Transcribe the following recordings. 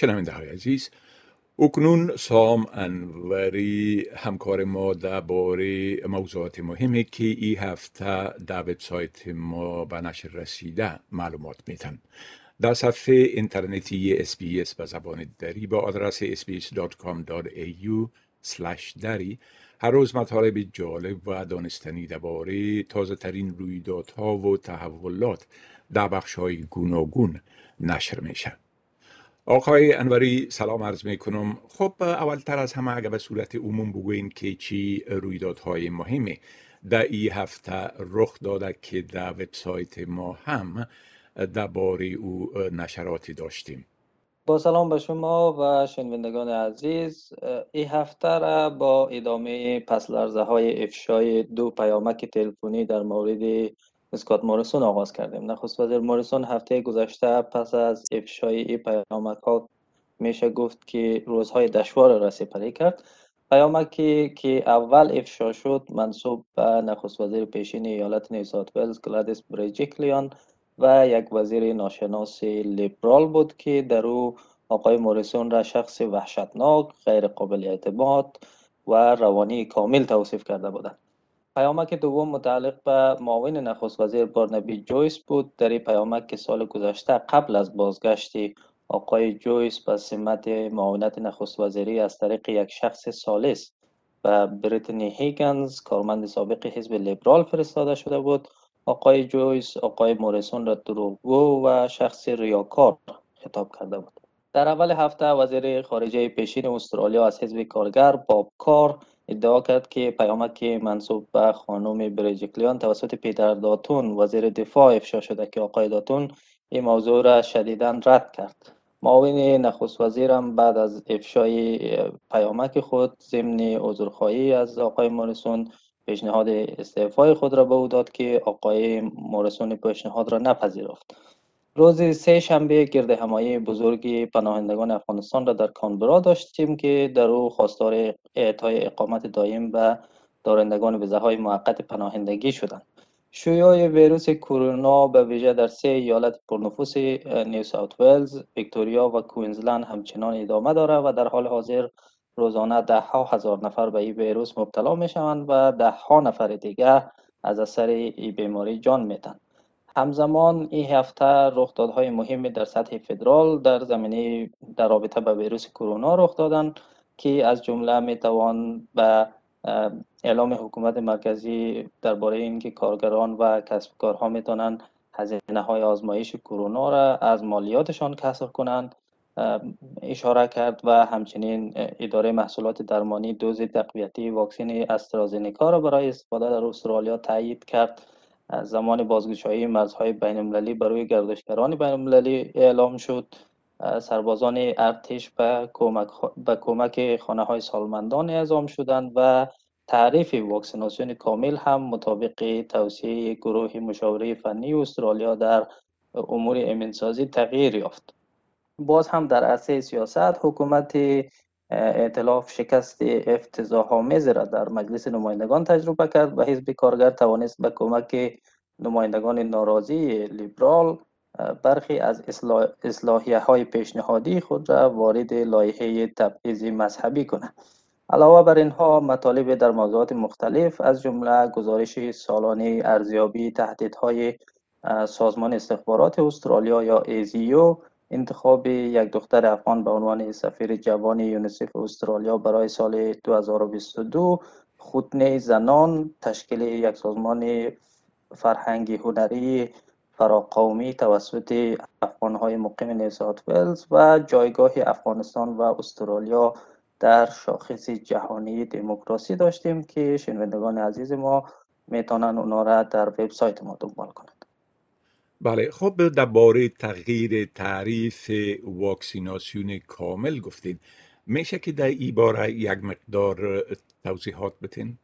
شنونده های عزیز اکنون سام انوری همکار ما درباره موضوعات مهمی که این هفته در وبسایت ما به نشر رسیده معلومات میتن در صفحه اینترنتی اسپیس به زبان دری با آدرس sbs.com.au دری هر روز مطالب جالب و دانستنی درباره تازه ترین رویدادها و تحولات در بخش های گوناگون نشر میشه. آقای انوری سلام عرض می کنم خب اولتر از همه اگر به صورت عموم بگوین که چی رویدادهای مهمی در این هفته رخ داده که در وبسایت ما هم درباره او نشراتی داشتیم. با سلام به شما و شنوندگان عزیز این هفته را با ادامه پس لرزه های افشای دو پیامک تلفنی در مورد اسکات موریسون آغاز کردیم. نخست وزیر موریسون هفته گذشته پس از افشای پیامک ها میشه گفت که روزهای دشوار را سپری کرد. پیامکی که اول افشا شد منسوب به نخست وزیر پیشین ایالت نیوساوت ولز گلادیس بریجیکلیان و یک وزیر ناشناس لیبرال بود که در او آقای موریسون را شخص وحشتناک غیر قابل اعتماد و روانی کامل توصیف کرده بودند. پیامک دوم متعلق به معاون نخست وزیر بارنبی جویس بود. در این پیامک سال گذشته قبل از بازگشت آقای جویس به سمت معاونت نخست وزیری از طریق یک شخص سالس و بریتنی هیگنز کارمند سابق حزب لیبرال فرستاده شده بود. آقای جویس آقای موریسون را دروغگو و شخص ریاکار خطاب کرده بود. در اول هفته وزیر خارجه پیشین استرالیا از حزب کارگر باب کار ادعا کرد که پیامک منصوب به خانم بریجکلیان توسط پیتر داتون وزیر دفاع افشا شده که آقای داتون این موضوع را شدیدا رد کرد. معاون نخست وزیرم بعد از افشای پیامک خود ضمن عذرخواهی از آقای موریسون پیشنهاد استعفای خود را به او داد که آقای مورسون پیشنهاد را نپذیرفت. روز سه شنبه گرد همایی بزرگی پناهندگان افغانستان را در کانبرا داشتیم که در او خواستار اعطای اقامت دایم و دارندگان ویزه های موقت پناهندگی شدند. شیوع ویروس کرونا به ویژه در سه ایالت پرنفوس نیو ساوت ولز، ویکتوریا و کوینزلند همچنان ادامه دارد و در حال حاضر روزانه ده ها هزار نفر به این ویروس مبتلا می شوند و ده ها نفر دیگه از اثر این بیماری جان میتن همزمان این هفته رخدادهای مهمی در سطح فدرال در زمینه در رابطه به ویروس کرونا رخ دادن که از جمله می توان به اعلام حکومت مرکزی درباره اینکه کارگران و کسب کارها می‌تونن هزینه های آزمایش کرونا را از مالیاتشان کسر کنند. اشاره کرد و همچنین اداره محصولات درمانی دوز تقویتی واکسن استرازینیکا را برای استفاده در استرالیا تایید کرد. زمان بازگشایی مرزهای بین المللی برای گردشگران بین المللی اعلام شد. سربازان ارتش به کمک, به کمک خانه های سالمندان اعزام شدند و تعریف واکسیناسیون کامل هم مطابق توصیه گروه مشاوره فنی استرالیا در امور امنسازی تغییر یافت. باز هم در عرصه سیاست حکومت ائتلاف شکست افتضاح آمیز را در مجلس نمایندگان تجربه کرد و حزب کارگر توانست به کمک نمایندگان ناراضی لیبرال برخی از اصلاح، اصلاحیه های پیشنهادی خود را وارد لایحه تبعیض مذهبی کنند علاوه بر اینها مطالب در موضوعات مختلف از جمله گزارش سالانه ارزیابی تهدیدهای سازمان استخبارات استرالیا یا ایزیو انتخاب یک دختر افغان به عنوان سفیر جوان یونیسف استرالیا برای سال 2022 خودنه زنان تشکیل یک سازمان فرهنگی هنری فراقومی توسط افغانهای مقیم نیوساوت ولز و جایگاه افغانستان و استرالیا در شاخص جهانی دموکراسی داشتیم که شنوندگان عزیز ما می‌تونن اونا را در وبسایت ما دنبال کنند بله خب درباره تغییر تعریف واکسیناسیون کامل گفتین میشه که در این باره یک مقدار توضیحات بتین؟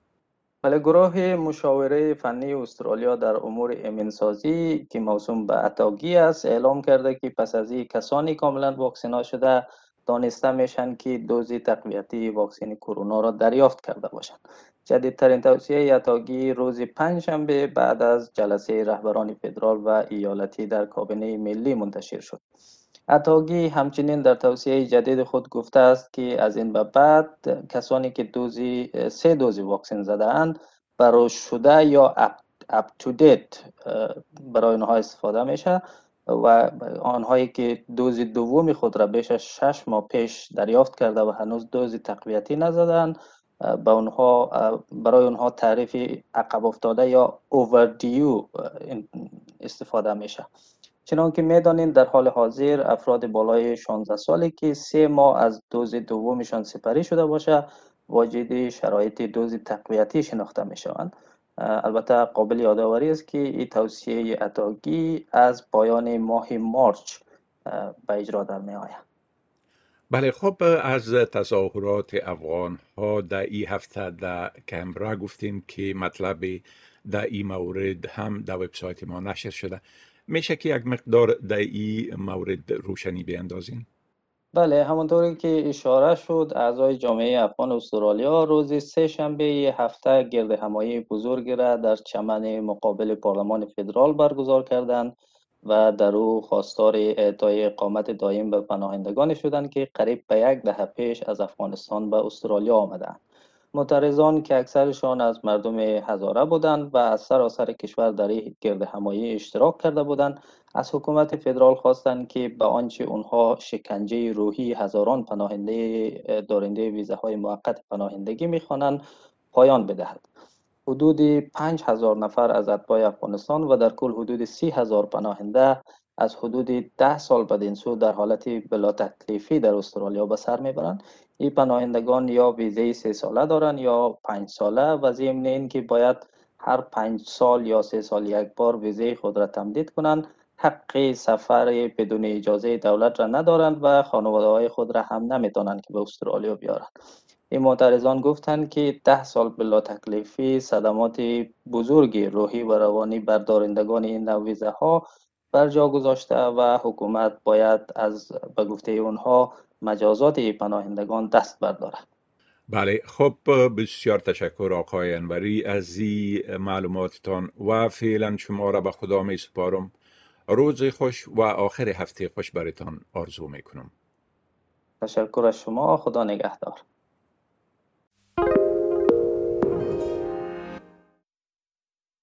بله گروه مشاوره فنی استرالیا در امور امنسازی که موسوم به اتاگی است اعلام کرده که پس از این کسانی کاملا واکسینا شده دانسته میشن که دوزی تقویتی واکسن کرونا را دریافت کرده باشند جدیدترین توصیه یتاگی روز پنجشنبه بعد از جلسه رهبران فدرال و ایالتی در کابینه ملی منتشر شد. اتاگی همچنین در توصیه جدید خود گفته است که از این به بعد کسانی که دوزی سه دوزی واکسن زده اند برای شده یا اپ تو دیت برای آنها استفاده میشه و آنهایی که دوز دومی خود را بیش از شش ماه پیش دریافت کرده و هنوز دوز تقویتی نزدن به اونها برای اونها تعریف عقب افتاده یا اووردیو استفاده میشه. چنان که می‌دانید در حال حاضر افراد بالای 16 سالی که سه ماه از دوز دومشان سپری شده باشه واجد شرایط دوز تقویتی شناخته می شوند البته قابل یادآوری است که این توصیه اتاگی از پایان ماه مارچ به اجرا در می آید بله خب از تظاهرات افغان ها در این هفته در کمبرا گفتیم که مطلب در این مورد هم در وبسایت ما نشر شده. میشه که یک مقدار در این مورد روشنی بیندازیم بله همانطوری که اشاره شد اعضای جامعه افغان استرالیا روز سه شنبه هفته گرد همایی بزرگی را در چمن مقابل پارلمان فدرال برگزار کردند. و در او خواستار اعطای اقامت دایم به پناهندگان شدند که قریب به یک دهه پیش از افغانستان به استرالیا آمدند. معترضان که اکثرشان از مردم هزاره بودند و از سراسر کشور در گرد همایی اشتراک کرده بودند از حکومت فدرال خواستند که به آنچه اونها شکنجه روحی هزاران پناهنده دارنده ویزه های موقت پناهندگی می‌خوانند پایان بدهد. حدود 5000 نفر از اتباع افغانستان و در کل حدود 30 هزار پناهنده از حدود ده سال بدین سو در حالت بلا تکلیفی در استرالیا به سر می‌برند. این پناهندگان یا ویزه سه ساله دارند یا پنج ساله و ضمن این که باید هر پنج سال یا سه سال یک بار ویزه خود را تمدید کنند حق سفر بدون اجازه دولت را ندارند و خانواده های خود را هم نمی‌تونند که به استرالیا بیارند. این معترضان گفتند که ده سال بلا تکلیفی صدمات بزرگی روحی و روانی بر دارندگان این نویزه ها بر جا گذاشته و حکومت باید از به گفته اونها مجازات پناهندگان دست بردارد. بله خب بسیار تشکر آقای انوری از این معلوماتتان و فعلا شما را به خدا می سپارم. روز خوش و آخر هفته خوش برتان آرزو می کنم. تشکر از شما خدا نگهدار.